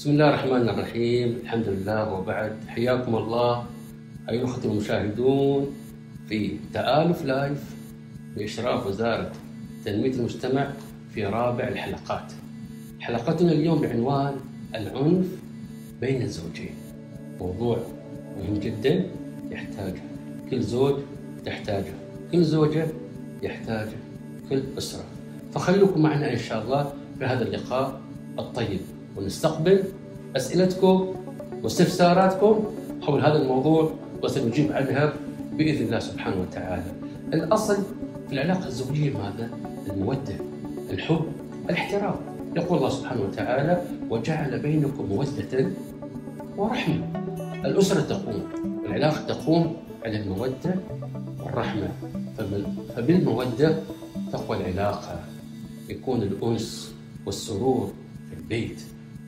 بسم الله الرحمن الرحيم. الحمد لله وبعد. حياكم الله. أيها الأخوة المشاهدون في تآلف لايف بإشراف وزارة تنمية المجتمع في رابع الحلقات. حلقتنا اليوم بعنوان العنف بين الزوجين. موضوع مهم جدا يحتاجه كل زوج تحتاجه. كل زوجة يحتاجه. كل أسرة. فخلوكم معنا إن شاء الله في هذا اللقاء الطيب. ونستقبل أسئلتكم واستفساراتكم حول هذا الموضوع وسنجيب عنها بإذن الله سبحانه وتعالى. الأصل في العلاقة الزوجية ماذا؟ المودة الحب الاحترام. يقول الله سبحانه وتعالى وجعل بينكم مودة ورحمة. الأسرة تقوم العلاقة تقوم على المودة والرحمة. فبالمودة تقوى العلاقة يكون الأنس والسرور في البيت.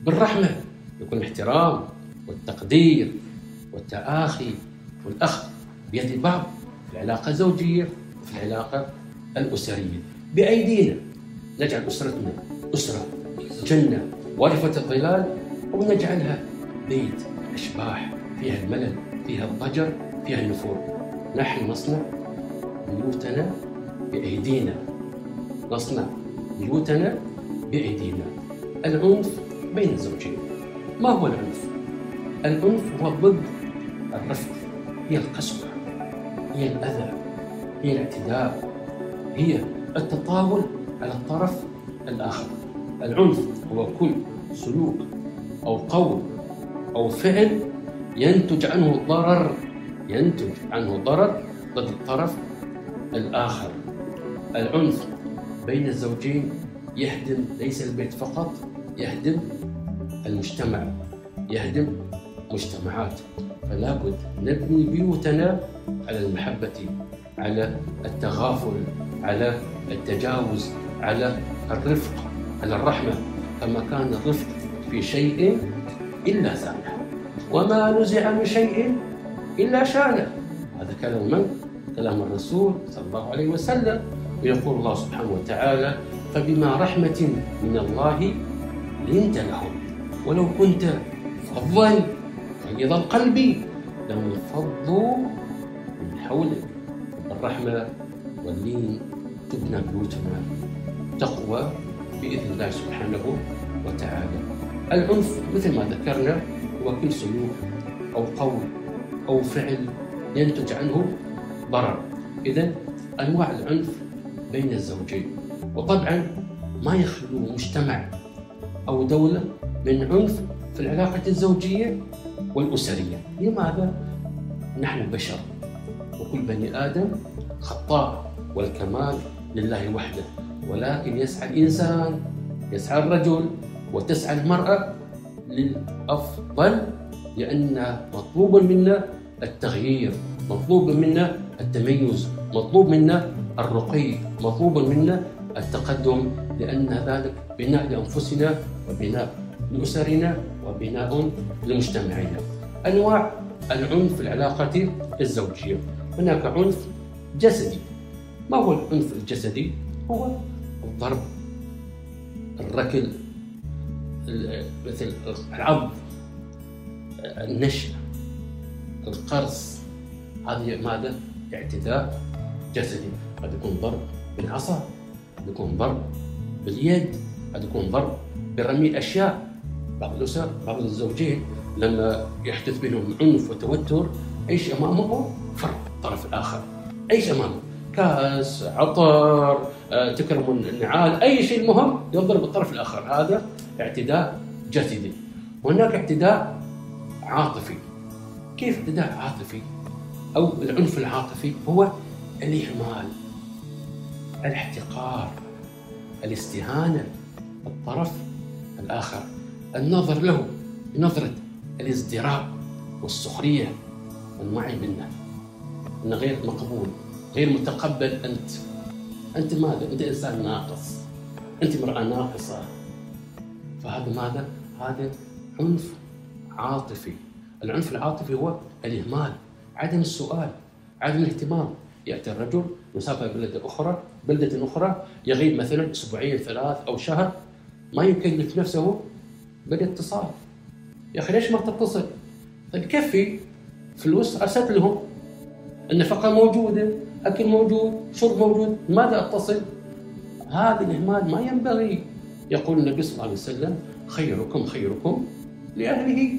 بالرحمة يكون الاحترام والتقدير والتآخي والأخذ بيد بعض في العلاقة الزوجية وفي العلاقة الأسرية. بأيدينا نجعل أسرتنا أسرة جنة وارفة الظلال ونجعلها بيت أشباح فيها الملل فيها الضجر فيها النفور. نحن نصنع بيوتنا بأيدينا. نصنع بيوتنا بأيدينا. العنف بين الزوجين. ما هو العنف؟ العنف هو ضد الرفق هي القسوة هي الأذى هي الاعتداء هي التطاول على الطرف الآخر. العنف هو كل سلوك أو قول أو فعل ينتج عنه ضرر ينتج عنه ضرر ضد الطرف الآخر. العنف بين الزوجين يهدم ليس البيت فقط يهدم المجتمع يهدم مجتمعات. فلا بد نبني بيوتنا على المحبة على التغافل على التجاوز على الرفق على الرحمة. فما كان الرفق في شيء إلا زانه وما نزع من شيء إلا شانه. هذا كلام من؟ كلام الرسول صلى الله عليه وسلم. ويقول الله سبحانه وتعالى فبما رحمة من الله لنت لهم. ولو كنت فظا غليظ القلب لانفضوا من حولك الرحمة واللين تبنى بيوتنا تقوى بإذن الله سبحانه وتعالى. العنف مثل ما ذكرنا هو كل سلوك أو قول أو فعل ينتج عنه ضرر. إذا أنواع العنف بين الزوجين. وطبعا ما يخلو مجتمع أو دولة من عنف في العلاقة الزوجية والأسرية لماذا؟ نحن بشر وكل بني آدم خطاء والكمال لله وحده ولكن يسعى الإنسان يسعى الرجل وتسعى المرأة للأفضل لأن مطلوب منا التغيير مطلوب منا التميز مطلوب منا الرقي مطلوب منا التقدم لأن ذلك بناء لأنفسنا وبناء لأسرنا وبناء لمجتمعنا. أنواع العنف في العلاقة الزوجية. هناك عنف جسدي. ما هو العنف الجسدي؟ هو الضرب الركل مثل العض النشأ القرص. هذه ماذا؟ اعتداء جسدي. قد يكون ضرب بالعصا قد يكون ضرب باليد قد يكون ضرب برمي الاشياء بعض الأسر بعض الزوجين لما يحدث بينهم عنف وتوتر إيش أمامه؟ فرق الطرف الآخر. إيش أمامه؟ كاس عطر آه، تكرم النعال أي شيء مهم يضرب الطرف الآخر. هذا اعتداء جسدي. وهناك اعتداء عاطفي. كيف اعتداء عاطفي؟ أو العنف العاطفي هو الإهمال الاحتقار الاستهانة الطرف الآخر. النظر له بنظرة الازدراء والسخرية والوعي منه انه غير مقبول غير متقبل أنت. أنت ماذا؟ أنت إنسان ناقص. أنت امراه ناقصة. فهذا ماذا؟ هذا عنف عاطفي. العنف العاطفي هو الإهمال عدم السؤال عدم الاهتمام. يأتي الرجل يسافر بلدة أخرى بلدة أخرى يغيب مثلا أسبوعين ثلاث أو شهر ما يكلف نفسه بالاتصال. يا أخي ليش ما تتصل؟ طيب كفي. فلوس أرسلت لهم. النفقة موجودة أكل موجود شرب موجود. ماذا أتصل؟ هذا الاهمال ما ينبغي. يقول النبي صلى الله عليه وسلم خيركم خيركم لأهله.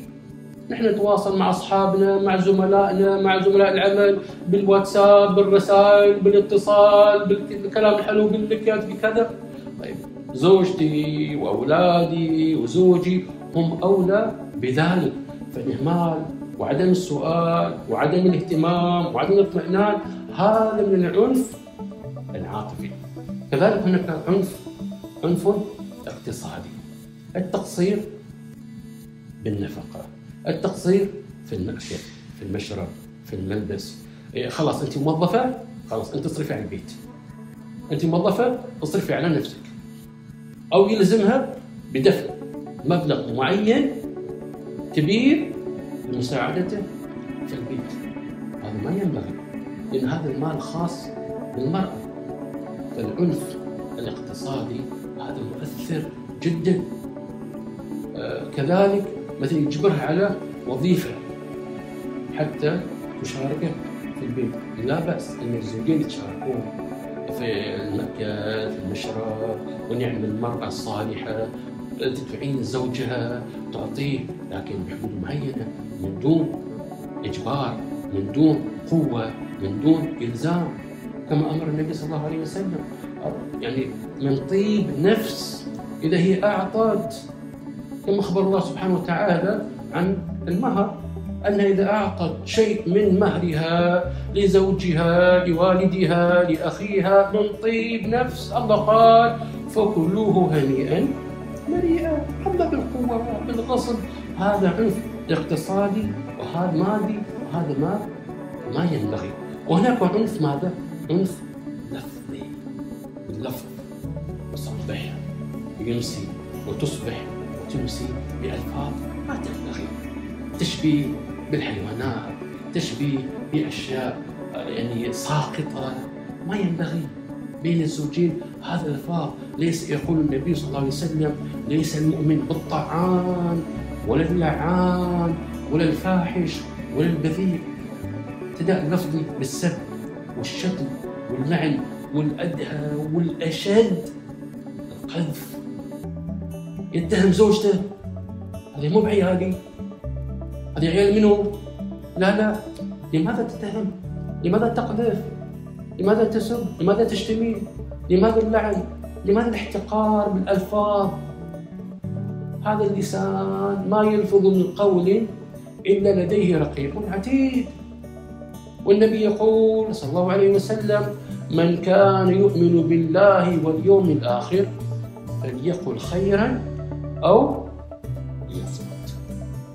نحن نتواصل مع أصحابنا مع زملائنا مع زملاء العمل بالواتساب بالرسائل بالاتصال بالكلام الحلو بالنكت بكذا. طيب زوجتي وأولادي وزوجي هم أولى بذلك. فالاهمال وعدم السؤال وعدم الاهتمام وعدم الاطمئنان هذا من العنف العاطفي. كذلك هناك عنف عنف اقتصادي. التقصير بالنفقه التقصير في المأكل في المشرب في الملبس. إيه، خلاص أنت موظفة خلاص أنت تصرفي على البيت. أنت موظفة اصرفي على نفسك. أو يلزمها بدفع مبلغ معين كبير لمساعدته في البيت. هذا ما ينبغي لأن هذا المال خاص بالمرأة. فالعنف الاقتصادي هذا مؤثر جدا. آه كذلك مثلا يجبرها على وظيفة حتى تشاركه في البيت. لا بأس أن الزوجين يتشاركون في المأكل في المشرب ونعم المرأة الصالحة. التي تعين زوجها تعطيه لكن بحدود معينة من دون إجبار من دون قوة من دون إلزام. كما أمر النبي صلى الله عليه وسلم. يعني من طيب نفس إذا هي أعطت. كما أخبر الله سبحانه وتعالى عن المهر. أنها إذا أعطت شيء من مهرها لزوجها لوالدها لأخيها من طيب نفس الله قال فكلوه هنيئا مريئا. حتى بالقوة بالغصب. هذا عنف اقتصادي وهذا مادي وهذا ما ما ينبغي. وهناك عنف ماذا؟ عنف لفظي. باللفظ. تصبح يمسي وتصبح وتمسي بألفاظ ما تنبغي. تشبيه بالحيوانات تشبيه بأشياء يعني ساقطة. ما ينبغي بين الزوجين. هذا الألفاظ ليس يقول النبي صلى الله عليه وسلم ليس المؤمن بالطعان ولا اللعان ولا الفاحش ولا البذيء. ابتداء لفظي بالسب والشتم واللعن والأدهى والأشد. القذف. يتهم زوجته. هذه مو بعيالي هذه عيال منو؟ لا لا لماذا تتهم؟ لماذا تقذف؟ لماذا تسب؟ لماذا تشتمي؟ لماذا اللعن؟ لماذا الاحتقار بالألفاظ؟ هذا اللسان ما يلفظ من قول إلا لديه رقيب عتيد والنبي يقول صلى الله عليه وسلم من كان يؤمن بالله واليوم الآخر فليقل خيرا أو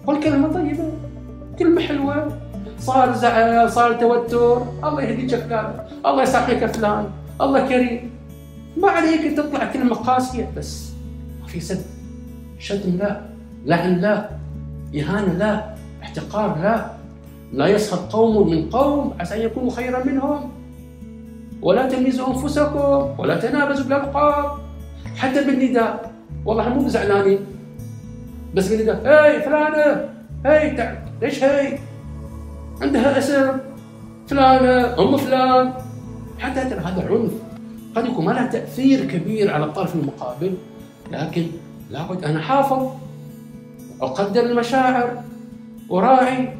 قل كلمة طيبة كلمة حلوة. صار زعل صار توتر. الله يهديك فلان الله يسامحك فلان. الله كريم. ما عليك تطلع كلمة قاسية بس. ما في سب شتم لا. لعن لا. إهانة لا. احتقار لا. لا يسخط قوم من قوم. عسى أن يكونوا خيرا منهم. ولا تلمزوا أنفسكم. ولا تنابزوا بالألقاب. حتى بالنداء. والله مو زعلانين بس بالنداء هاي فلانة هاي تعال ليش هاي؟ عندها اسم فلانة أم فلان. حتى هذا عنف. قد يكون ما له تأثير كبير على الطرف المقابل. لكن لابد أن أحافظ أقدر المشاعر وراعي.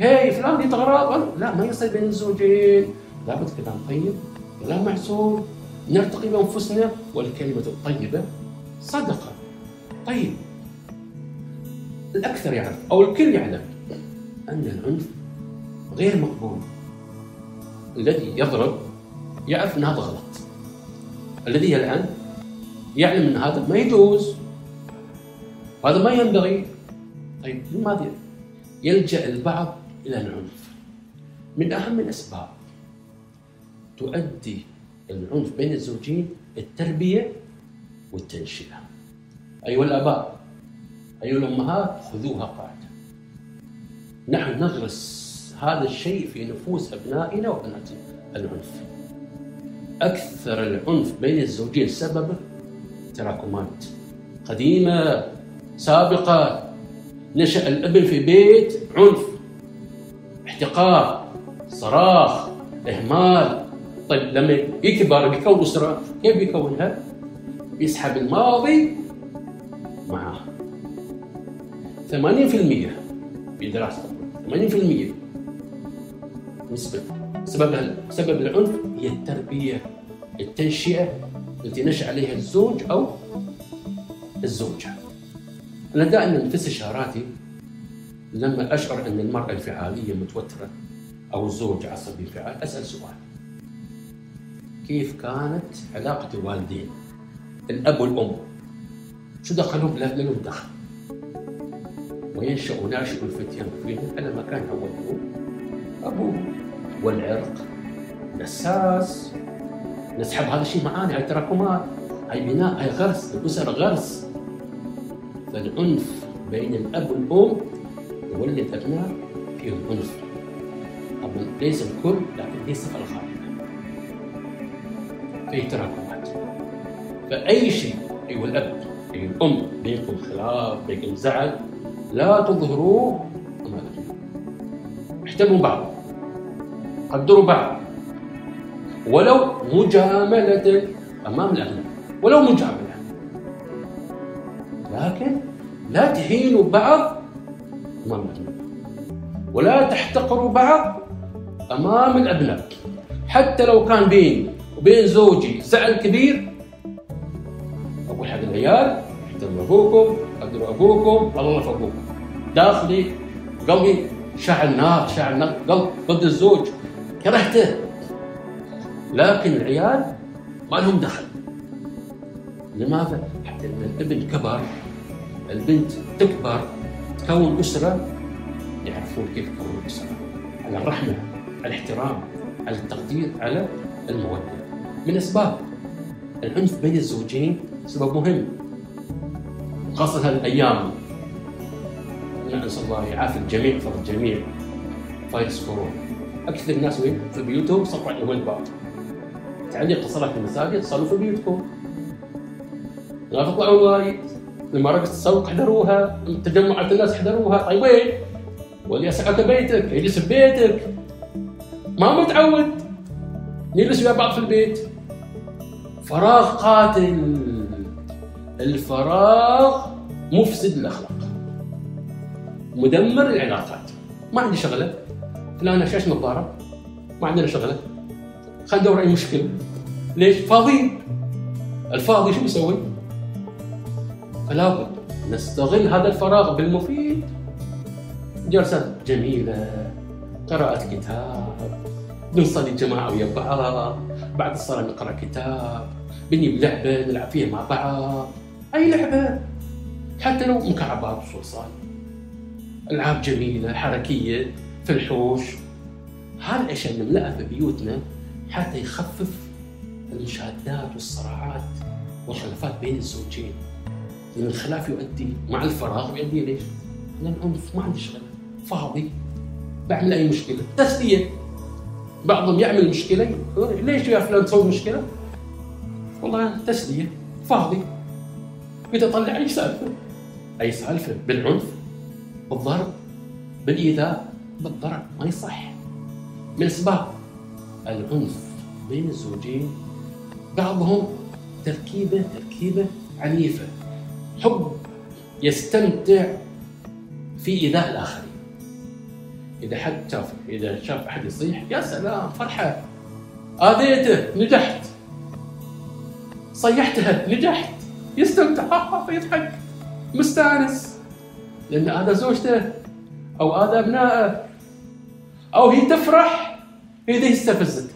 هي فلان دي تغراب لا ما يصير بين الزوجين. لابد كلام طيب كلام معسول نرتقي بأنفسنا والكلمة الطيبة صدقة. طيب. الأكثر يعرف أو الكل يعلم أن العنف غير مقبول. الذي يضرب يعرف أن هذا غلط. الذي يلعن يعلم أن هذا ما يجوز. هذا ما ينبغي. طيب لماذا يلجأ البعض إلى العنف؟ من أهم الأسباب تؤدي العنف بين الزوجين التربية والتنشئة. أيها الآباء أيها الأمهات خذوها قاعدة. نحن نغرس هذا الشيء في نفوس أبنائنا وبناتنا العنف. أكثر العنف بين الزوجين سببه تراكمات قديمة سابقة. نشأ الابن في بيت عنف احتقار صراخ إهمال. طيب لما يكبر بيكون أسرة كيف بيكونها؟ يسحب الماضي معه 80% في دراسة 80% نسبة. سبب سبب العنف هي التربية. التنشئة التي نشأ عليها الزوج أو الزوجة. أنا دائما في استشاراتي لما أشعر أن المرأة انفعالية متوترة أو الزوج عصبي انفعال أسأل سؤال. كيف كانت علاقة الوالدين؟ الأب والأم. شو دخلهم؟ لا لهم دخل. وينشأ ناشئ الفتيان فيهم على ما كان أوله أبوه والعرق. نساس. نسحب هذا الشيء معانا هاي تراكمات. هاي بناء. هاي غرس. الأسر غرس. فالعنف بين الأب والأم يولد أبناء فيهم عنف طبعا ليس الكل لكن ليس الغالب. في تراكمات. فأي شيء أيها الأب أيها الأم بينكم خلاف بينكم زعل لا تظهروه أمام احترموا بعض قدروا بعض. ولو مجاملة أمام الأغنياء ولو مجاملة. لكن لا تهينوا بعض أمام الأغنياء ولا تحتقروا بعض أمام الأبناء. حتى لو كان بيني وبين زوجي زعل كبير أقول حق العيال احترموا أبوكم قدروا أبوكم الله في أبوكم داخلي قلبي شعل نار شعل نار قلب ضد الزوج. كرهته. لكن العيال ما لهم دخل. لماذا؟ حتى الابن كبر البنت تكبر تكون أسرة يعرفون كيف يكون أسرة. على الرحمة على الاحترام على التقدير على المودة. من أسباب العنف بين الزوجين سبب مهم. خاصة هذه الأيام نسأل الله يعافي الجميع فضل الجميع فايروس كورونا أكثر الناس؟ في بيوتهم صفوا عليهم الباب تعليق صلاة في المساجد صلوا في بيوتكم. لا تطلعوا وايد لما رقص السوق احضروها تجمعات الناس احضروها طيب وين؟ واللي يسعك بيتك يجلس في بيتك ما متعود. نجلس ويا بعض في البيت. فراغ قاتل. الفراغ مفسد للأخلاق. مدمر العلاقات. ما عندي شغلة. فلان شاش نظاره ما عندنا شغلة. خلينا ندور أي مشكله ليش؟ فاضيين الفاضي شو يسوي؟ فلا بد نستغل هذا الفراغ بالمفيد. جلسات جميلة. قراءة كتاب. نصلي جماعة ويا بعض. بعد الصلاة نقرأ كتاب. بنجيب لعبة نلعب فيها مع بعض. أي لعبة. حتى لو مكعبات وصوصات ألعاب جميلة حركية في الحوش. هذه الأشياء نملأها في بيوتنا حتى يخفف المشادات والصراعات والخلافات بين الزوجين. لأن الخلاف يؤدي مع الفراغ يؤدي ليش؟ للعنف ما عندي شغل. فاضي. بعمل أي مشكلة. تسلية. بعضهم يعمل مشكلة. ليش يا فلان تسوي مشكلة؟ والله تسلية. فاضي. بدي أطلع أي سالفة. أي سالفة. بالعنف. بالضرب بالإيذاء بالضرب ما يصح. من أسباب العنف بين الزوجين بعضهم تركيبة تركيبة عنيفة. حب يستمتع في إيذاء الآخرين. إذا حد شاف إذا شاف أحد يصيح يا سلام فرحة آذيته نجحت. صيحتها نجحت. يستمتع يضحك. مستانس. لأن هذا زوجته أو هذا أبنائه. أو هي تفرح إذا استفزت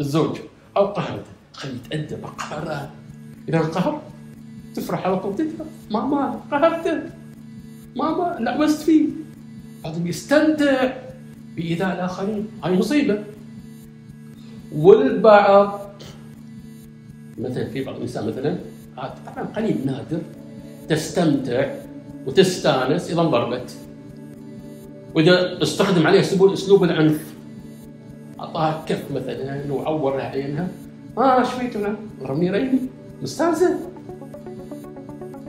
الزوج. أو قهرته خلي يتأدب قهرها إذا القهر. تفرح على طول تكره ماما قهرته ماما لعبست فيه. بعضهم يستمتع بإيذاء الآخرين. هاي مصيبة. والبعض مثلا في بعض النساء مثلا طبعا قليل نادر تستمتع وتستانس إذا انضربت. وإذا استخدم عليها اسلوب العنف. أعطاها كف مثلا وعور عينها. آه إيش فيك رمي ريني مستانسة.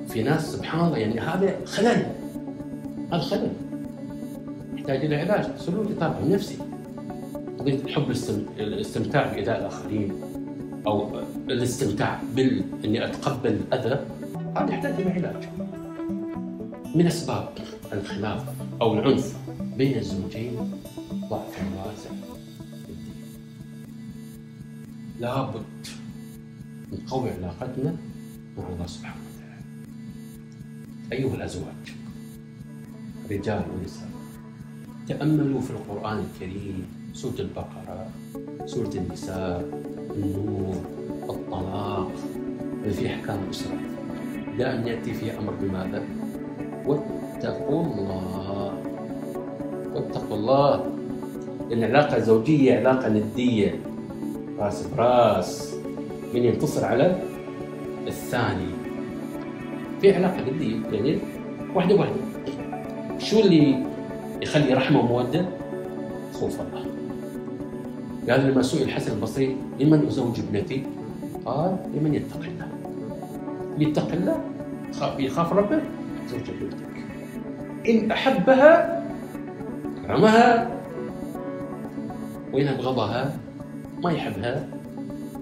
في ناس سبحان الله يعني هذا خلل. هذا خلل. يحتاج إلى علاج. سلوكي طبعا نفسي. قضيه الحب الاستمتاع بايذاء الآخرين. أو الاستمتاع بال إني أتقبل الأذى. هذا يحتاج إلى علاج. من أسباب الخلاف أو العنف بين الزوجين ضعف الوازع لابد نقوي علاقتنا مع الله سبحانه وتعالى. أيها الأزواج رجال ونساء تأملوا في القرآن الكريم سورة البقرة سورة النساء النور الطلاق في أحكام الأسرة دائما يأتي في أمر بماذا؟ واتقوا الله. واتقوا الله. العلاقة الزوجية علاقة ندية. راس براس. من ينتصر على الثاني. في علاقة ندية يعني واحدة واحدة. شو اللي يخلي رحمة ومودة؟ خوف الله. قال لما سئل الحسن البصري لمن أزوج ابنتي؟ قال لمن يتقي الله. يتقي الله؟ يخاف ربه؟ زوج ابنتك إن أحبها رمها وإن أبغضها ما يحبها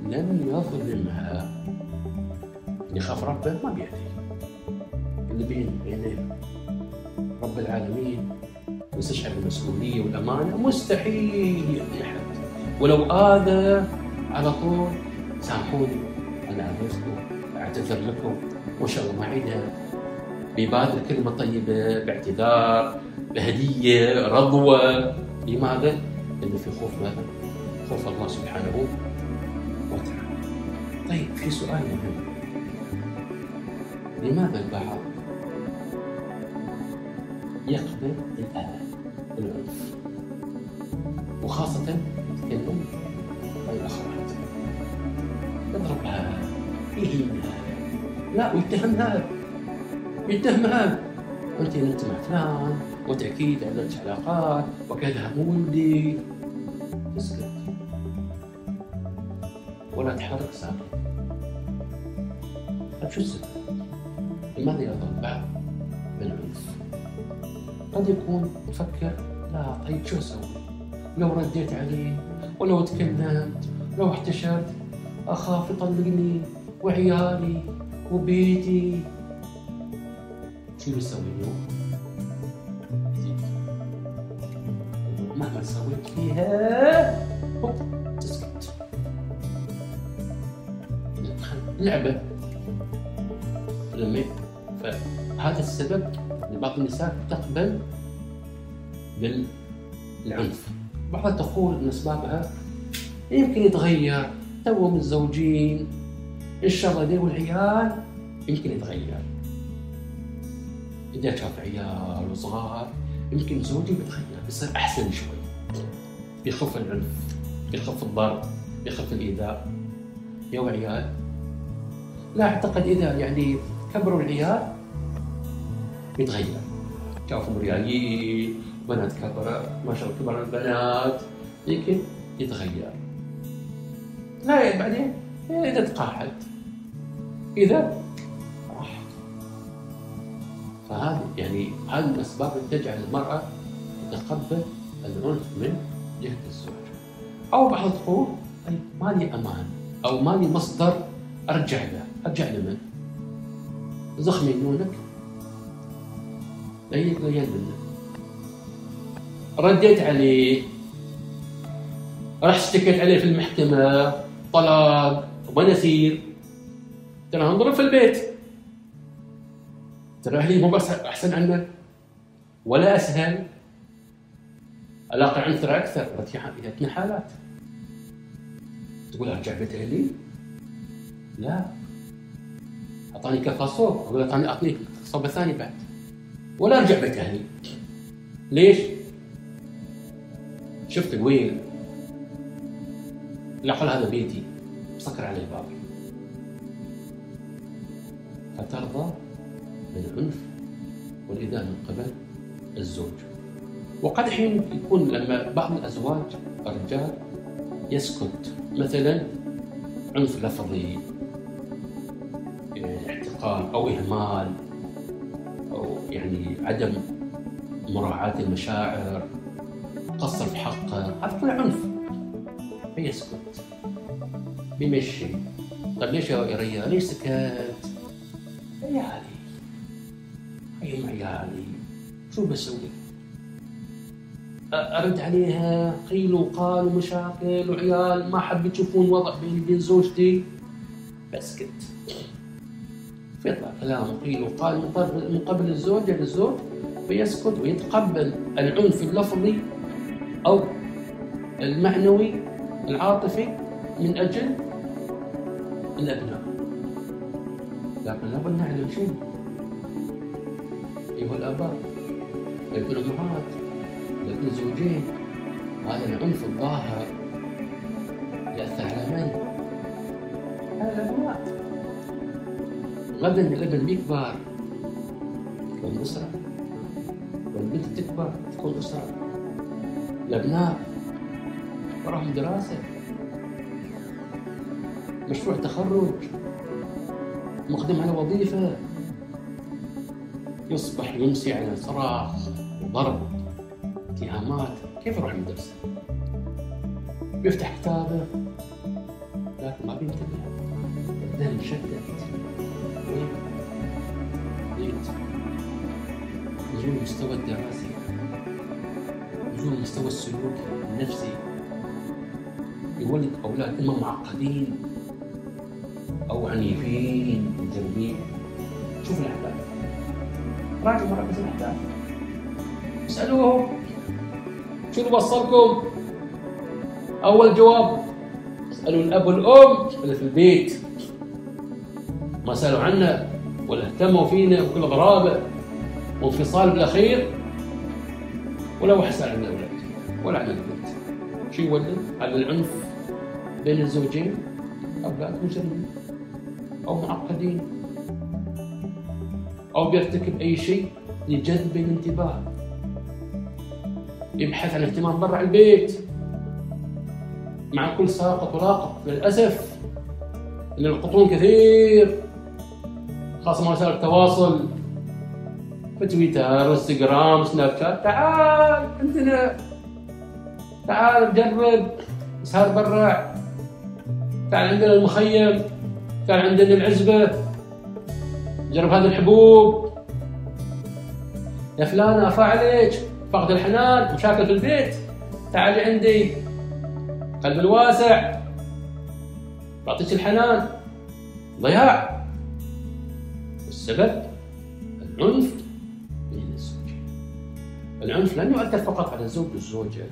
لم يظلمها. يخاف ربه ما بيأتي. اللي بين بين رب العالمين ويستشعر المسؤولية والأمانة مستحيل يأذي أحد. ولو آذى على طول سامحوني. أنا أعذركم أعتذر لكم وإن شاء الله ما أعيدها. بيبادر كلمة طيبة باعتذار بهدية رضوة لماذا؟ لأنه في خوف ماذا؟ خوف الله سبحانه وتعالى. طيب في سؤال مهم. لماذا البعض يقبل الأذى؟ والعنف وخاصة يتكلم عن الأخوات يضربها يهينها لا ويتهمها. يتهمها انت نمت مع فلان وتاكيد عندك علاقات وكذا مو ولدي اسكت ولا تحرك ساكت طيب شو السبب؟ لماذا يظل البعض بالعنف؟ قد يكون يفكر لا طيب شو أسوي؟ لو رديت عليه ولو تكلمت لو احتشرت أخاف يطلقني وعيالي وبيتي شو بيسوي اليوم؟ مهما سويت فيها هوب تسكت. لعبة. لما فهذا السبب ان بعض النساء تقبل بالعنف. بعضها تقول إن أسبابها يمكن يتغير. تو متزوجين ان شاء الله والعيال يمكن يتغير. اذا شاف عيال وصغار يمكن زوجي بيتغير بيصير أحسن شوي. بيخف العنف بيخف الضرب بيخف الإيذاء. يا عيال. لا أعتقد إذا يعني كبروا العيال يتغير. شافوا رياليين بنات كبرت ما شاء الله كبر البنات يمكن يتغير. لا بعدين إذا تقاعد إذا فهذه يعني هذه الأسباب اللي تجعل المرأة تتقبل العنف من جهة الزوج أو بعض تقول طيب مالي أمان أو مالي مصدر أرجع له. أرجع لمن؟ زخم ينونك ليك ليان منه رديت عليه. راح اشتكيت عليه في المحكمة. طلاق. ونسير. ترى انظر في البيت. ترى أهلي مو بس أحسن عنك ولا أسهل. علاقة عند ترى أكثر؟ اذا حالات. تقول أرجع بيت أهلي؟ لا. أعطاني كفى صوب. أقول اعطاني أعطني صوبه ثاني بعد. ولا أرجع بيت أهلي ليش؟ شفت الويل لا قال هذا بيتي. سكر عليه الباب. فترضى بالعنف والإيذاء من قبل الزوج. وقد حين يكون لما بعض الأزواج الرجال يسكت مثلا عنف لفظي احتقار أو إهمال أو يعني عدم مراعاة المشاعر قصر في حقه هذا كله عنف. فيسكت. بيمشي. طيب ليش يا ريال؟ ليش سكت؟ عيالي هي عيالي شو بسوي؟ أرد عليها قيل وقال ومشاكل وعيال ما حب تشوفون وضع بيني وبين زوجتي. بسكت فيطلع كلام قيل وقال من قبل الزوجة للزوج فيسكت ويتقبل العنف اللفظي أو المعنوي العاطفي من أجل الأبناء. لكن لابد نعلم شيء. أيها الآباء أيها الأمهات لكن الزوجين هذا العنف الظاهر. يأثر على من؟ على الأبناء غدا الابن بيكبر تكون أسرة. والبنت تكبر تكون أسرة. الأبناء وراهم دراسة. مشروع تخرج. مقدم على وظيفة. يصبح يمسي على صراخ وضرب اتهامات كيف يروح المدرسة؟ بيفتح كتابه لكن ما بينتبه. الذهن مشتت. نزول المستوى الدراسي نزول المستوى السلوكي النفسي يولد أولاد إما معقدين أو عنيفين مجرمين شوف الأحداث راجعوا اسألوهم. شو اللي وصلكم؟ أول جواب اسألوا الأب والأم اللي في البيت. ما سألوا عنا ولا اهتموا فينا بكل غرابة وانفصال بالأخير ولا وحس على الأولاد ولا على البنت شو يولد؟ على العنف بين الزوجين؟ أولاد مجرمين أو معقدين؟ أو بيرتكب أي شيء لجذب الانتباه. يبحث عن اهتمام برا البيت. مع كل ساقط ولاقط للأسف إن القطون كثير خاصة وسائل التواصل في تويتر وانستغرام سناب شات تعال عندنا تعال جرب اسهر برا. تعال عندنا المخيم تعال عندنا العزبة. جرب هذه الحبوب. يا فلانة أفا عليك. فقد الحنان مشاكل في البيت. تعالي عندي. قلب الواسع. بعطيك الحنان. ضياع. السبب العنف بين الزوجين. العنف لن يؤثر فقط على الزوج والزوجة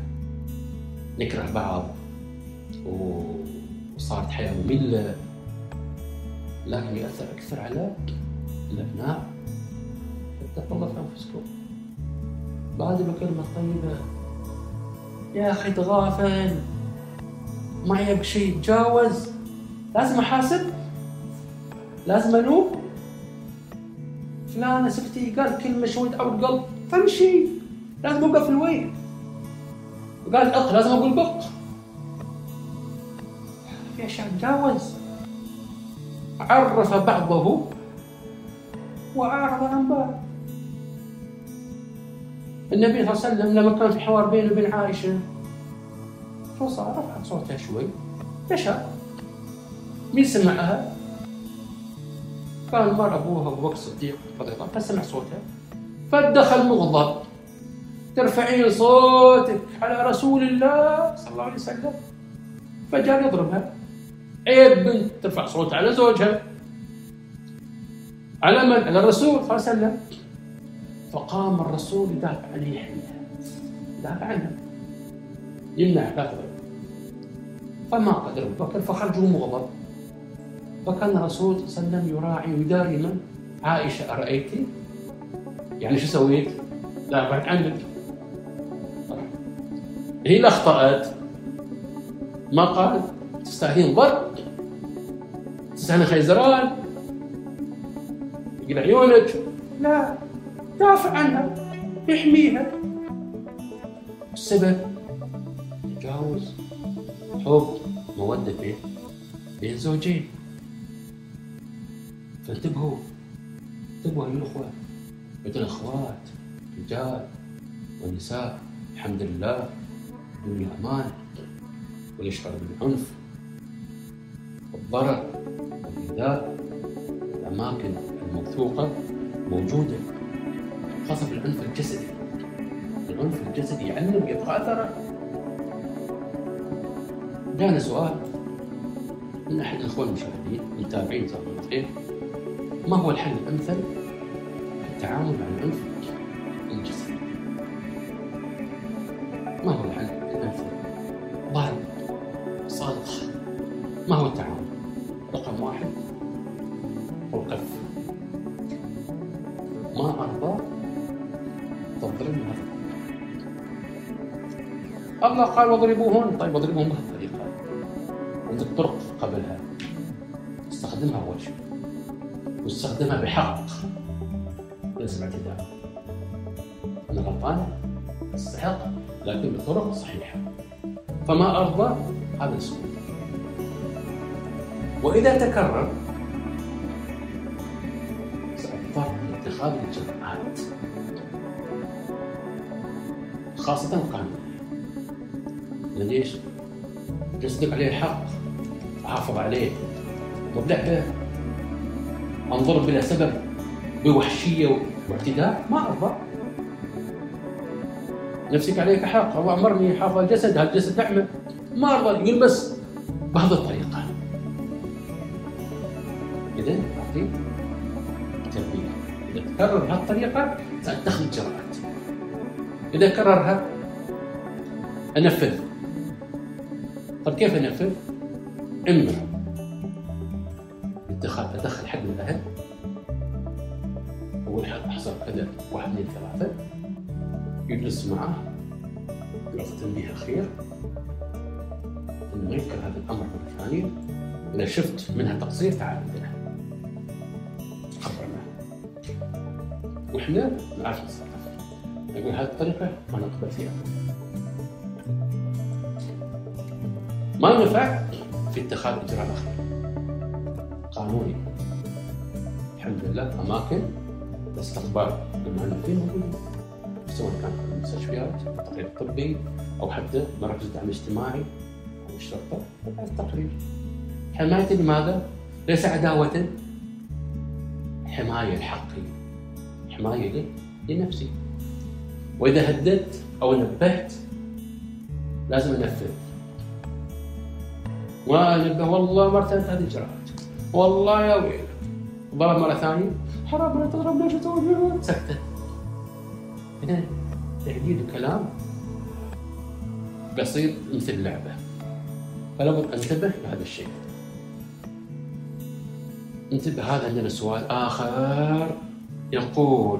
نكره بعض. وصارت حياة مملة. لكن يؤثر أكثر على الأبناء اتقوا الله في أنفسكم. بادروا كلمة طيبة. يا أخي تغافل. ما يبقى شيء. تجاوز. لازم أحاسب. لازم أنوب فلانة سكتي قال كلمة شوي تعور قلب فمشي لازم أوقف الوين. وقال أق لازم أقول بق. في أشياء تجاوز. عرف بعضه. وأعرض عن بعض. النبي صلى الله عليه وسلم لما كان في حوار بينه وبين عائشة شو صار؟ رفعت صوتها شوي. مشى مين سمعها؟ كان مر أبوها أبو بكر الصديق رضي الله عنه فسمع صوتها. فدخل مغضب. ترفعين صوتك على رسول الله صلى الله عليه وسلم. فجاء يضربها. عيب بنت ترفع صوتها على زوجها. على من؟ على الرسول صلى الله عليه وسلم. فقام الرسول يدافع عن يحييها يدافع عنها يمنع لا فما قدر. ابو بكر فخرج مغضب فكان الرسول صلى الله عليه وسلم يراعي ويداري من؟ عائشة أرأيتي؟ يعني شو سويت؟ بعد عنك. هي اللي أخطأت ما قال؟ تستاهلين ضرب. تستاهلين خيزران. يقول عيونك لا. دافع عنها. يحميها السبب. تجاوز حب. مودة بين. بين زوجين. فانتبهوا انتبهوا ايها الاخوه مثل الأخوات. رجال. والنساء الحمد لله. الدنيا أمان ويشعر بالعنف. والضرر والإيذاء الأماكن. الموثوقة موجودة. خاصة بالعنف الجسدي. العنف الجسدي يعلم يبقى أثره جانا سؤال. من أحد الإخوان المشاهدين المتابعين خير ما هو الحل الأمثل في التعامل مع العنف؟ الله قال واضربوهن. طيب واضربوهن بهالطريقة عندك طرق قبلها. استخدمها أول شيء. واستخدمها بحق. ليس باعتداء أنا غلطان؟ استحق لكن بطرق صحيحة. فما أرضى؟ هذا السلوك وإذا تكرر سأضطر لاتخاذ الإجراءات خاصة القانونية جسدك عليه حق أحافظ عليه. وبلعبة أنظر بلا سبب بوحشية واعتداء. ما أرضى. نفسك عليك حق الله أمرني حافظ الجسد هالجسد نعمة ما أرضى. يقول بس بهذه الطريقة. إذا أعطي تربية. إذا تكرر بهالطريقة سأتخذ إجراءات إذا كررها أنفذ. طيب كيف أنفذ؟ إما اتخاذ أدخل حد من أول حاجة حصل كذا واحد اثنين ثلاثة. يجلس معه. يعطي تنبيه أخير إنه ما يذكر هذا الأمر مرة ثانية. إذا شفت منها تقصير تعال عندنا. خبر معه وإحنا نعرف نتصرف. نقول هذه الطريقة ما نقبل فيها. ما نفع في اتخاذ إجراء أخير قانوني. الحمد لله أماكن لاستقبال المعنفين موجودين. سواء كان في المستشفيات التقرير الطبي أو حتى مراكز الدعم الاجتماعي أو الشرطة التقرير حماية لماذا؟ ليس عداوة. حماية الحقي حماية لي لنفسي. وإذا هددت أو نبهت لازم أنفذ. وأنبه والله مرتين هذه إجراءات والله يا ويلك ضرب مرة ثانية. حرام لا تضرب ليش تسوي سكتة. هنا الكلام بسيط مثل لعبة. فلابد انتبه لهذا الشيء. انتبه هذا عندنا سؤال آخر. يقول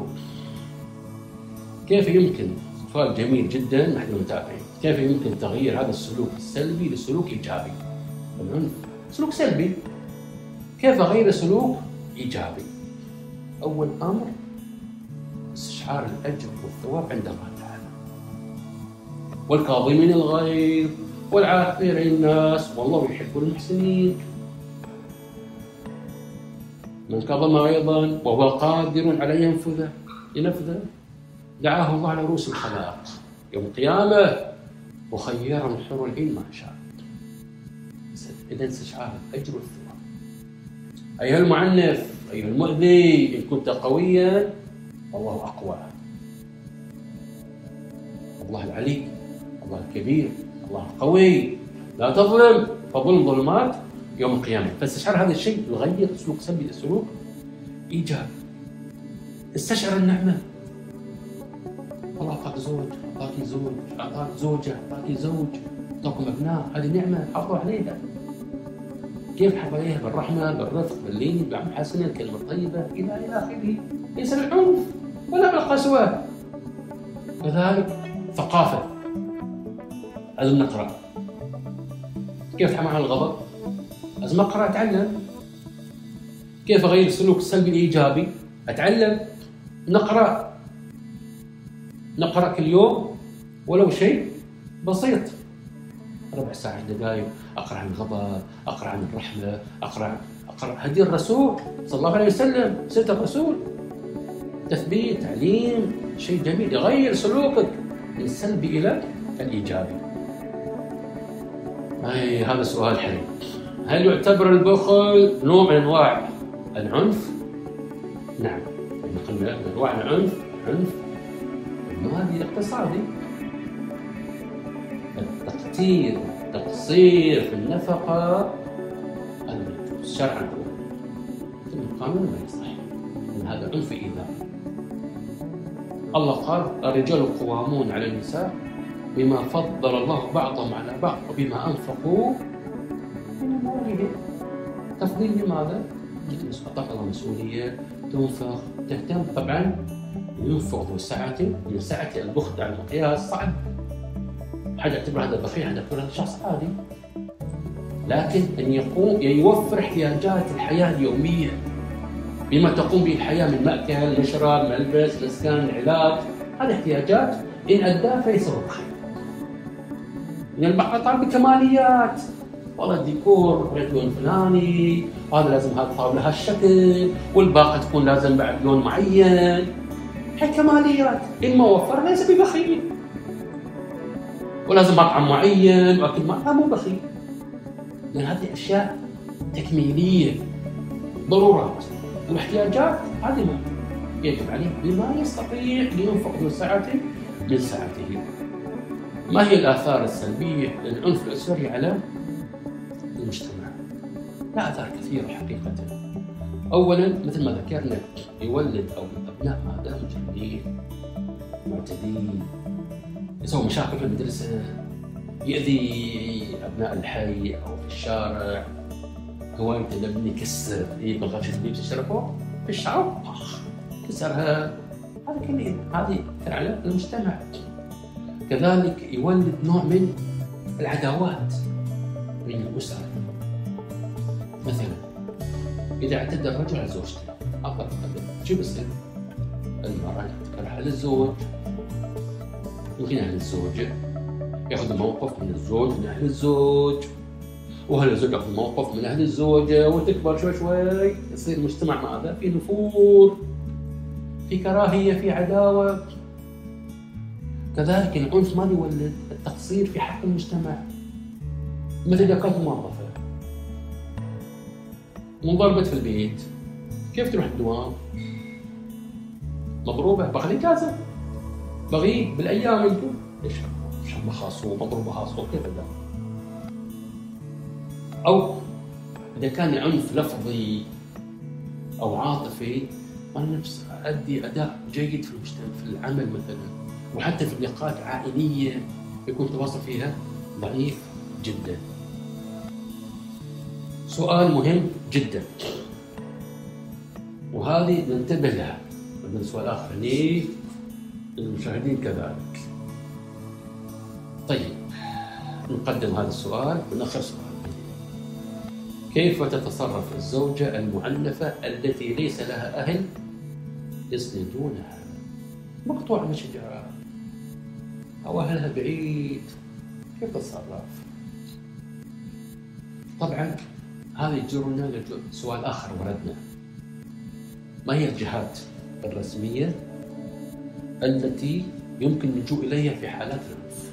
كيف يمكن سؤال جميل جدا نحن متابعين. كيف يمكن تغيير هذا السلوك السلبي لسلوك إيجابي؟ العنف. سلوك سلبي. كيف أغير سلوك إيجابي؟ أول أمر استشعار الأجر والثواب عند الله تعالى. والكاظمين الغيظ والعافين عن الناس والله يحب المحسنين. من كظم غيظا وهو قادر على ينفذه ينفذه دعاه الله على رؤوس الخلائق. يوم القيامة وخيرا من حور العين ما شاء. إذا استشعار الأجر والثواب أيها المعنف أيها المؤذي إن كنت قويا الله أقوى. الله العلي الله الكبير الله القوي. لا تظلم فظلم ظلمات يوم القيامة. فاستشعر هذا الشيء يغير سلوك سلبي السلوك إيجابي استشعر النعمة. الله أعطاك زوج أعطاك زوج أعطاك زوجة أعطاك زوج. أعطاكم أبناء هذه نعمة. حافظوا عليها. كيف حافظ عليها بالرحمة بالرفق باللين بالعمل الحسنة الكلمة الطيبة إلى إلى آخره. ليس بالعنف ولا بالقسوة كذلك ثقافة. لازم نقرأ كيف أتعامل مع الغضب؟ لازم أقرأ أتعلم. كيف أغير السلوك السلبي الإيجابي؟ أتعلم. نقرأ. نقرأ كل يوم ولو شيء بسيط. ربع ساعة دقائق. أقرأ عن الغضب أقرأ عن الرحمة أقرأ أقرأ هدي الرسول صلى الله عليه وسلم سيرة الرسول. تثبيت تعليم شيء جميل يغير سلوكك من السلبي إلى الإيجابي. أي هذا سؤال حلو هل يعتبر البخل نوع من أنواع العنف؟ نعم. من أنواع العنف عنف المالي الاقتصادي. التقتير التقصير في النفقة. شرعا ثم القانون ما يصح. إن هذا عنف إيذاء. الله قال الرجال قوامون على النساء بما فضل الله بعضهم على بعض وبما أنفقوا من أموالهم. تفضيل لماذا؟ أعطاك الله مسؤولية تنفق. تهتم طبعا ينفق سعة من سعة البخل على المقياس صعب. حد يعتبر هذا بخيل هذا شخص عادي لكن أن يقوم يوفر احتياجات الحياة اليومية بما تقوم به الحياة من مأكل، مشرب، ملبس، مسكن، علاج، هذه احتياجات إن اداها فيصير بخير. من البعض طبعا بكماليات والله الديكور لون فلاني، هذا لازم هذا الطاوله هالشكل، والباقة تكون لازم بعد لون معين. هي كماليات، ان ما وفر ليس ببخيل. ولازم مطعم معين واكل ما مو بخيل. لأن هذه أشياء تكميلية ضرورات والاحتياجات هذه ما يجب عليه بما يستطيع لينفق ذو سعة من سعته. ما هي الآثار السلبية للعنف الأسري على المجتمع؟ لا آثار كثيرة حقيقة. أولا مثل ما ذكرنا يولد أو الأبناء ماذا مجرمين معتدين يسوي مشاكل في المدرسة يأذي أبناء الحي أو في الشارع. هواية الابن يكسر يبغى غشة اللبس يشربه في الشعر. كسرها. هذا كله هذه على المجتمع. كذلك يولد نوع من العداوات بين الأسرة. مثلا إذا اعتدى الرجل على زوجته أفضل شو بيصير؟ المرأة تكره على الزوج. يمكن أهل الزوجة ياخذ موقف من الزوج من أهل الزوج. واهل الزوج ياخذ موقف من أهل الزوجه وتكبر شوي شوي. يصير المجتمع ماذا؟ في نفور في كراهية في عداوة. كذلك العنف ما يولد التقصير في حق المجتمع. مثل اذا كانت موظفه منضربت في البيت. كيف تروح الدوام؟ مضروبة؟ باخذ اجازه بغيب بالأيام أنتم ليش؟ شمة خاصه ومضروبة خاصه كيف ذا أو إذا كان عنف لفظي أو عاطفي أنا نفس أدي أداء جيد في المجتمع في العمل مثلا. وحتى في اللقاءات عائلية يكون التواصل فيها ضعيف جدا. سؤال مهم جدا. وهذه ننتبه لها. عندنا سؤال آخر. هني للمشاهدين كذلك. طيب نقدم هذا السؤال سؤال. كيف تتصرف الزوجة المعنفة التي ليس لها أهل يسندونها؟ مقطوعة من شجرة أو أهلها بعيد. كيف تتصرف؟ طبعا هذا يجرنا لسؤال آخر وردنا. ما هي الجهات الرسمية التي يمكن اللجوء إليها في حالات العنف؟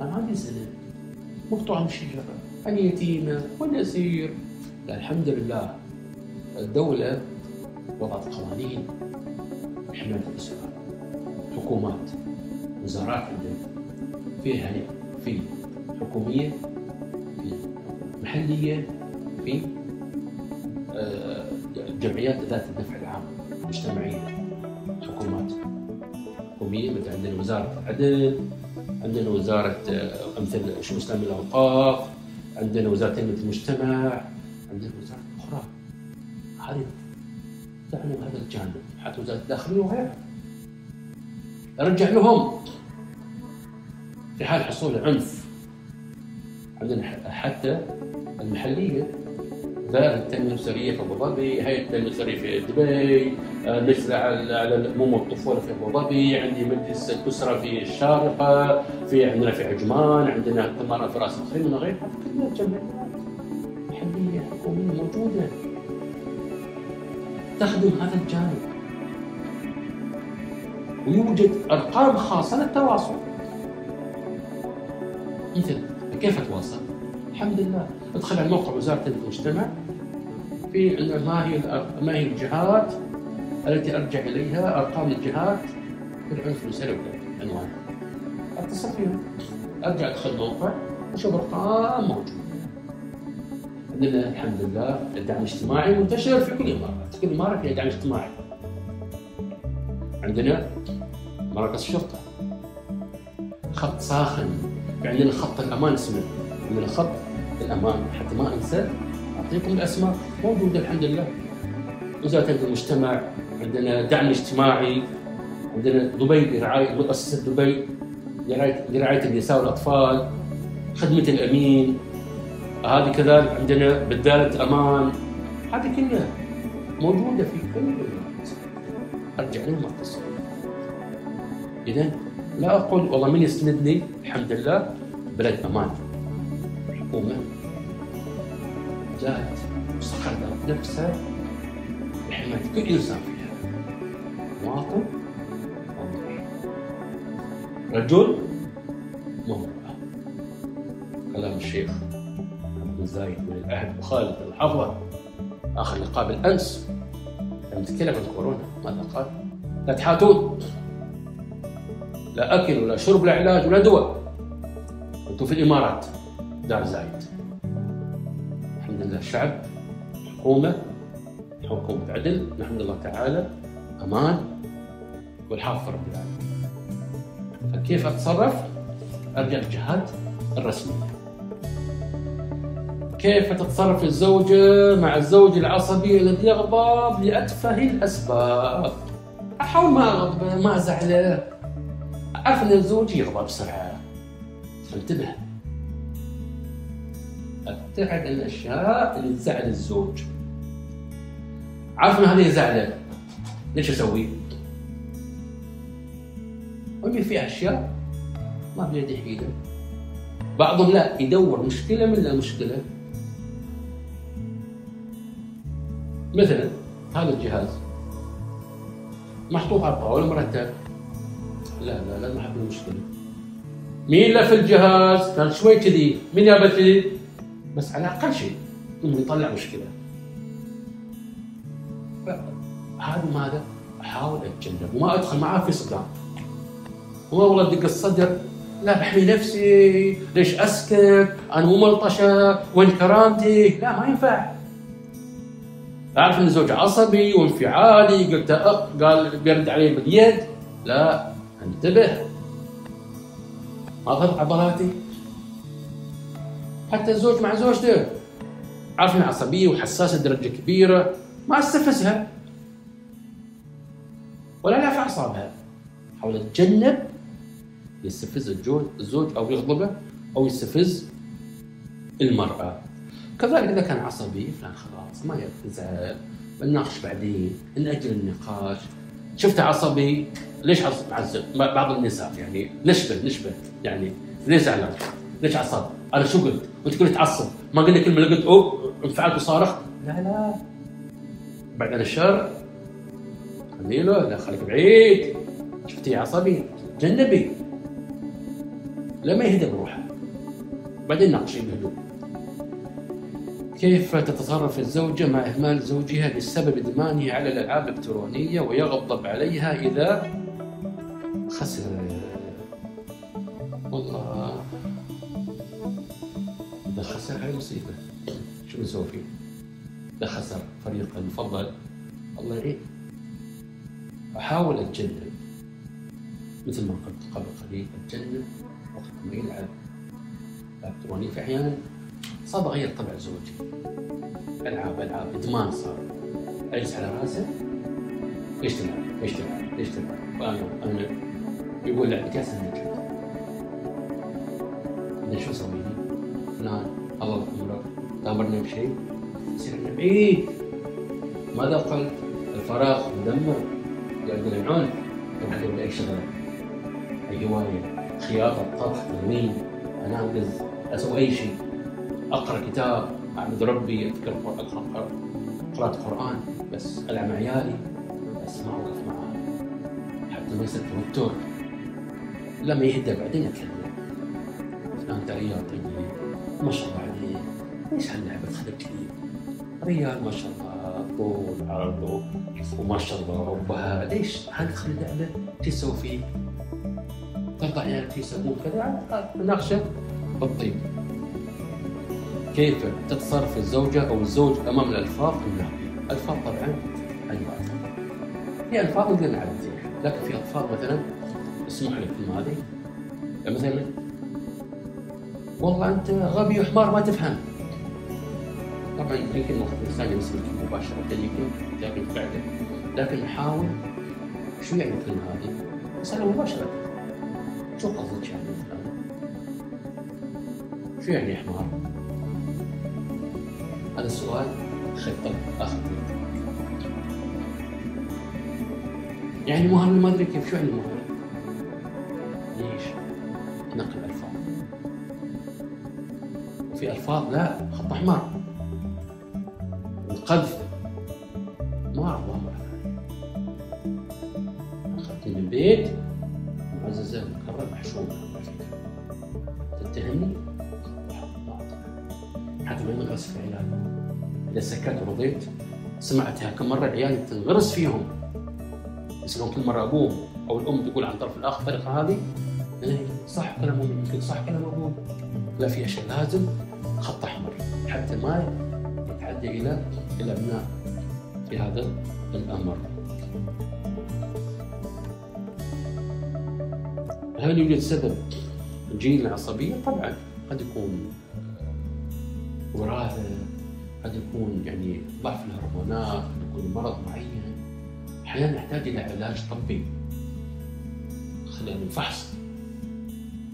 أنا عندي سنة مقطوعة من الشجرة اليتيمة والأسير الحمد لله الدولة وضعت قوانين حماية الأسرة. حكومات وزارات عندنا في هيئة في حكومية في محلية في آه، جمعيات ذات الدفع العام مجتمعية حكومات. حكومية مثل عندنا وزارة العدل عندنا وزاره آه، أمثل شؤون الاسلام الأوقاف عندنا وزاره تنمية المجتمع عندنا وزارات أخرى هذه تعني هذا الجانب. حتى وزارة الداخلية وغيرها. ارجع لهم في حال حصول عنف عندنا حتى المحلية. دائرة التنمية الأسرية في أبو ظبي، هيئة التنمية الأسرية في دبي، المجلس على الأمومة والطفولة في أبو ظبي، عندي مجلس الأسرة في الشارقة، في عندنا في عجمان، عندنا ثمانية في رأس الخيمة وغيرها، كلها جمعيات محلية حكومية موجودة. تخدم هذا الجانب. ويوجد أرقام خاصة للتواصل. مثل كيف أتواصل؟ الحمد لله. أدخل على موقع وزارة المجتمع. في ما هي ما هي الجهات؟ التي أرجع إليها أرقام الجهات في العنف الأسري عنوان. أتصل فيهم أرجع ادخل الموقع وأشوف أرقام موجودة. عندنا الحمد لله الدعم الاجتماعي منتشر في كل الامارات، كل إمارة فيها دعم اجتماعي. عندنا مراكز الشرطة. خط ساخن عندنا خط الأمان اسمه. عندنا خط الأمان حتى ما أنسى أعطيكم الأسماء. موجودة الحمد لله. وزارة المجتمع عندنا دعم اجتماعي عندنا دبي برعاية مؤسسة دبي لرعايه النساء والأطفال خدمة الأمين. هذه كذلك عندنا بدالة أمان هذه كلها موجودة في كل الولايات أرجع لهم إذا لا أقول والله من يسندني الحمد لله بلد أمان. حكومة جاءت وسخرت نفسها لحماية كل إنسان. رجل وامرأة كلام الشيخ بن زايد من العهد وخالد الحفظ آخر لقاء بالأمس. لما تكلم عن كورونا. ماذا قال؟ لا تحاتون. لا أكل ولا شرب ولا علاج ولا دواء. أنتم في الإمارات. دار زايد. الحمد لله شعب حكومة حكومة عدل. نحمد الله تعالى. أمان. والحافظ رب العالمين. فكيف أتصرف؟ ارجع للجهات الرسميه كيف تتصرف الزوجة مع الزوج العصبي الذي يغضب لأتفه الأسباب؟ أحاول ما أغضبه ما أزعله. أعرف أن الزوج يغضب بسرعة. انتبه. أبتعد عن الأشياء اللي تزعل الزوج. عارف أن هذه يزعله ليش أسوي؟ ويمكن في أشياء ما بيدي حيلة بعضهم لا يدور مشكلة من لا مشكلة. مثلا هذا الجهاز محطوط على الطاولة مرتب؟ لا لا لا ما احب المشكلة مين لف الجهاز؟ كان شوي كذي. مين يابا كذي؟ بس على أقل شيء إنه يطلع مشكلة. هذا ماذا؟ أحاول اتجنب وما أدخل معاه في صدام والله دق الصدر. لا بحمي نفسي. ليش أسكت؟ أنا مو ملطشة. وين كرامتي؟ لا ما ينفع. أعرف إن الزوج عصبي وانفعالي. قلت أق قال بيرد علي باليد. لا انتبه. ما تضغط عضلاتي. حتى الزوج مع زوجته. عارف انها عصبية وحساسة درجة كبيرة. ما أستفزها. ولا لا في أعصابها. حاول أتجنب. يستفز الزوج أو يغضبه أو يستفز المرأة. كذلك إذا كان عصبي فلان خلاص ما يزعل بنناقش بعدين ناجل النقاش. شفته عصبي؟ ليش معذب بعض النساء يعني نشبه نشبه يعني ليش زعلان؟ ليش عصب؟ أنا شو قلت؟ وانت كنت تعصب ما قلنا كلمة قلت أوه انفعلت وصارخت لا لا. بعد عن الشر خليله لا خليك بعيد. شفتي عصبي؟ جنبي. لما يهدى بروحه. بعدين ناقشي بهدوء. كيف تتصرف الزوجة مع إهمال زوجها بسبب إدمانه على الألعاب الإلكترونية ويغضب عليها إذا خسر؟ والله إذا خسر هاي مصيبة. شو نسوي فيه؟ إذا خسر فريقه المفضل. الله يعين أحاول أتجنب. مثل ما قلت قبل قليل أتجنب. يلعب إلكتروني في أحيانا صار بغير طبع زوجي. ألعاب ألعاب إدمان صار. أجلس على رأسه. ليش تلعب؟ ليش تلعب؟ ليش تلعب؟ وأنا أنا. يقول لعبة كاس النجم أنا شو أسوي؟ لي؟ فلان الله عمرك تامرنا بشيء. يصير عندنا بعيد. ماذا قلت؟ الفراغ مدمر. قاعد العنف يروح ادور بأي شغلة؟ أي هواية؟ خياطه طبخ تلوين انام أسوي أي شيء. أقرأ كتاب أعبد ربي أذكر قراءة قرآن بس ألعب مع عيالي بس ما أوقف معاه حتى لما يصير توتر لما يهدى بعدين يتكلم أنت ريال طيب ما شاء الله عليك. ليش هاللعبة تخليك كذي ريال ما شاء الله طول عرض وما شاء الله ربها. ليش هذه تخلي اللعبة تسوي فيك ترضى عيالك يسوون كذا؟ مناقشه بالطيب كيف تتصرف الزوجة أو الزوج أمام الألفاظ النابية؟ الألفاظ طبعا. أنواع في ألفاظ نقدر نعديها لكن في ألفاظ مثلا اسمح لي الكلمة هذه. مثلا والله أنت غبي وحمار ما تفهم. طبعا يمكن الإنسان يسمع مباشرة يمكن لكن فعلا لكن نحاول شو يعني الكلمة هذه؟ اسأله مباشرة. يعني فلان؟ شو يعني حمار؟ هذا السؤال خطة آخر يعني مهر ما أدري كيف شو يعني مهر؟ ليش؟ نقل ألفاظ وفي ألفاظ لا خط احمر في عيالي إذا سكت ورضيت سمعتها كم مرة العيال تنغرس فيهم. يصيرون كل مرة أبوهم أو الأم تقول عن طرف الاخ الطريقة هذه؟ إيه، صح كلام أمي يمكن صح كلام أبوه. لا في أشياء لازم خط أحمر. حتى ما يتعدى إلى الابناء في هذا الأمر. هل يوجد سبب؟ جين العصبيه؟ طبعا قد يكون. وراثه قد يكون يعني ضعف الهرمونات قد يكون مرض معين. أحيانا نحتاج إلى علاج طبي. خلينا فحص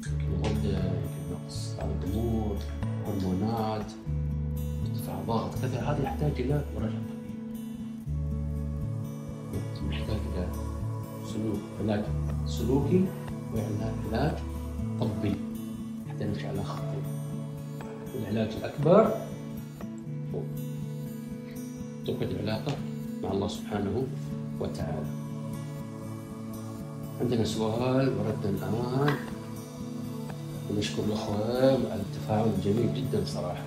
يمكن غده يمكن نقص الدمور هرمونات ارتفاع ضغط كذا. هذا يحتاج إلى مراجعه طبية. نحتاج إلى سلوك علاج سلوكي وعلاج طبي. حتى نمشي على خطين العلاج الأكبر. تركة العلاقة مع الله سبحانه وتعالى. عندنا سؤال ورد الآن. ونشكر الأخوة على التفاعل الجميل جدا صراحة.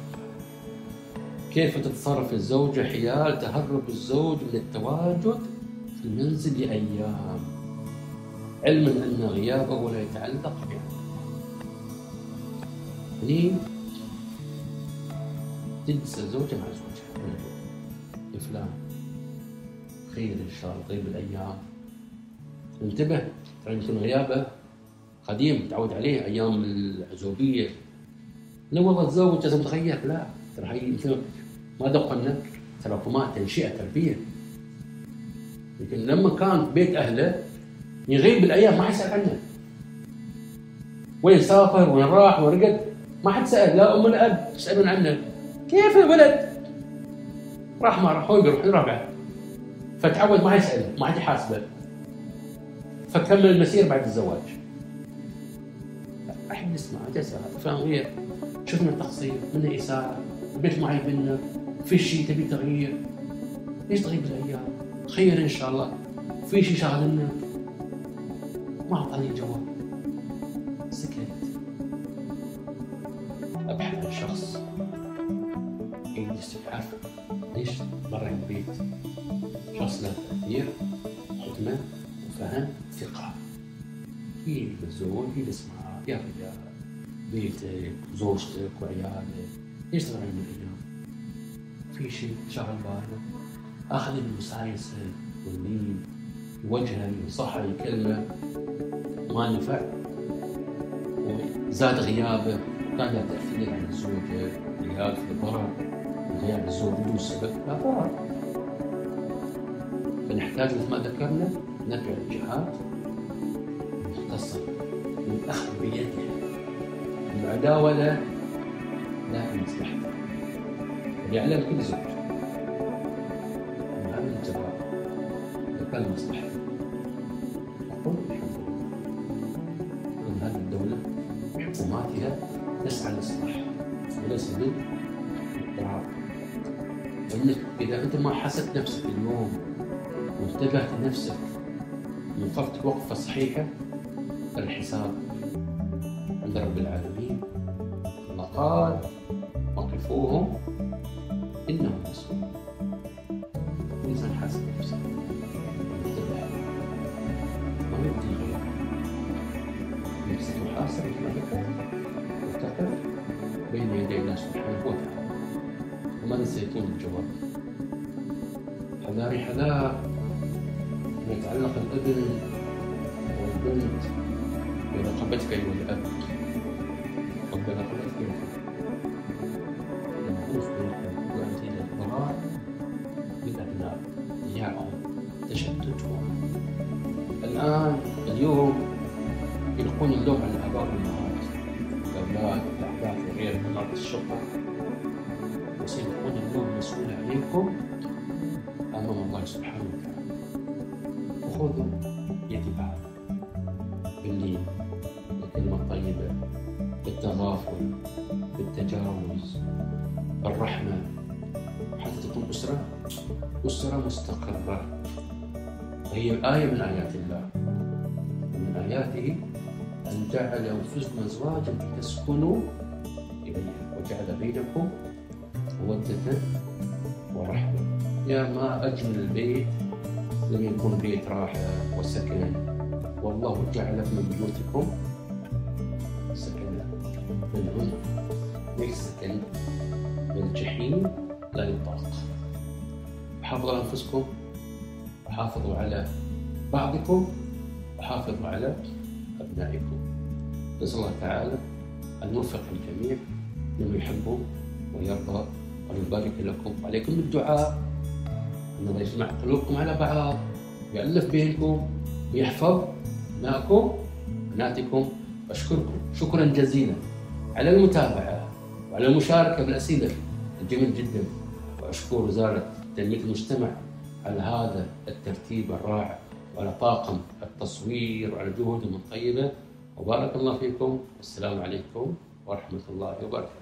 كيف تتصرف الزوجة حيال تهرب الزوج من التواجد في المنزل لأيام؟ علما أن غيابه لا يتعلق به يعني تجلس الزوجة مع زوجها. يا فلان خير إن شاء الله طيب الأيام. انتبه ترى يمكن غيابه؟ قديم تعود عليه أيام العزوبية. لا والله تزوج لازم تغير لا ترى هي يمكن ما دقنا تراكمات تنشئة تربية. يمكن لما كان بيت أهله يغيب بالايام ما حد يسال عنه. وين سافر؟ وين راح؟ وين رقد ما حد سأل. لا أم الاب يسألون عنه. كيف الولد؟ راح ما راح هو بيروح يروح فتعود ما يسأله ما حد يحاسبه. فكمل المسير بعد الزواج. احب نسمع تسأل فلان غير. شفنا تقصير منا إساءة البيت ما يبنى في شيء تبي تغيير ليش تغيب الأيام خير إن شاء الله. في شيء شاغلنا؟ ما أعطاني جواب. وفهم ثقة؟ يجلس زوج يجلس معاه يا رجال بيتك زوجتك وعيالك ليش تغير من الأيام؟ في شيء شغل باله؟ أخذ المسايسة والنيل وجهه ينصحه يكلمه. ما نفع؟ وزاد غيابه. كان له تأثير على الزوجة غياب في ضرر غياب الزوج بدون سبب. لا ضرر. فنحتاج مثل ما ذكرنا ندعو الجهات المختصة للأخذ بيدها المعداولة لا في مصلحته وليعلم كل زوج. أن هذا الجواب إذا مصلحته أقول هذه الدولة بحكوماتها تسعى للإصلاح وليس للاضطراب. لأنك إذا أنت ما حسبت نفسك اليوم وانتبهت لنفسك من وقفتك وقفة صحيحة. الحساب عند رب العالمين. الله قال الشقه وسيكون اللوم مسؤول عليكم. أمام الله سبحانه وتعالى. وخذوا يدي بعض. باللين بالكلمة الطيبة بالتغافل بالتجاوز بالرحمة. حتى تكون أسرة أسرة مستقرة. وهي آية من آيات الله. ومن آياته أن جعل أنفسكم أزواجا لتسكنوا بينكم مودة ورحمة. يا ما أجمل البيت لم يكن بيت راحة وسكن. والله جعل من بيوتكم سكنا من عنف ليس سكن. من الجحيم لا يطاق. حافظوا على أنفسكم. وحافظوا على بعضكم. وحافظوا على أبنائكم. نسأل الله تعالى أن يوفق الجميع. لما يحبه ويرضى وأن يبارك لكم عليكم بالدعاء أن الله يجمع قلوبكم على بعض يألف بينكم ويحفظ أبنائكم بناتكم أشكركم. شكرا جزيلا على المتابعة وعلى المشاركة بالأسئلة. الجميل جدا. وأشكر وزارة تنمية المجتمع على هذا الترتيب الرائع وعلى طاقم التصوير وعلى جهودهم الطيبة. وبارك الله فيكم. والسلام عليكم ورحمة الله وبركاته.